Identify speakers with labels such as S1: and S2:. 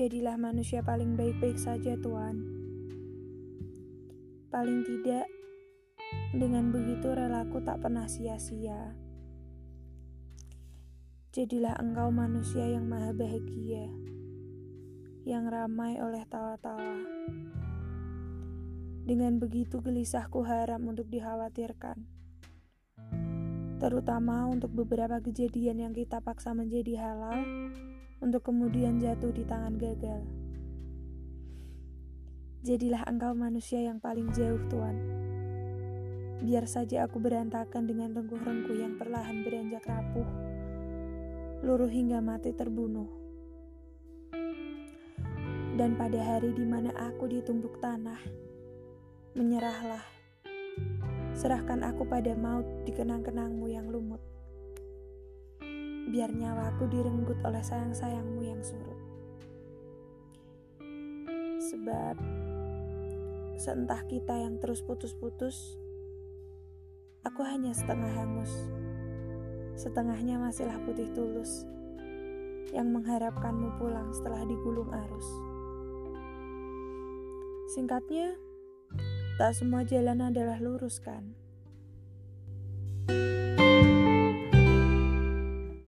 S1: Jadilah manusia paling baik-baik saja, Tuan. Paling tidak, dengan begitu relaku tak pernah sia-sia. Jadilah engkau manusia yang maha bahagia, yang ramai oleh tawa-tawa. Dengan begitu gelisahku haram untuk dikhawatirkan. Terutama untuk beberapa kejadian yang kita paksa menjadi halal untuk kemudian jatuh di tangan gagal. Jadilah engkau manusia yang paling jauh, Tuhan. Biar saja aku berantakan dengan rengkuh-rengkuh yang perlahan beranjak rapuh, luruh hingga mati terbunuh. Dan pada hari di mana aku ditumbuk tanah, menyerahlah. Serahkan aku pada maut di kenang-kenangmu yang lumut. Biar nyawaku direnggut oleh sayang-sayangmu yang surut. Sebab seentah kita yang terus putus-putus, aku hanya setengah hangus. Setengahnya masihlah putih tulus yang mengharapkanmu pulang setelah digulung arus. Singkatnya, Tak semua jalan adalah lurus, kan?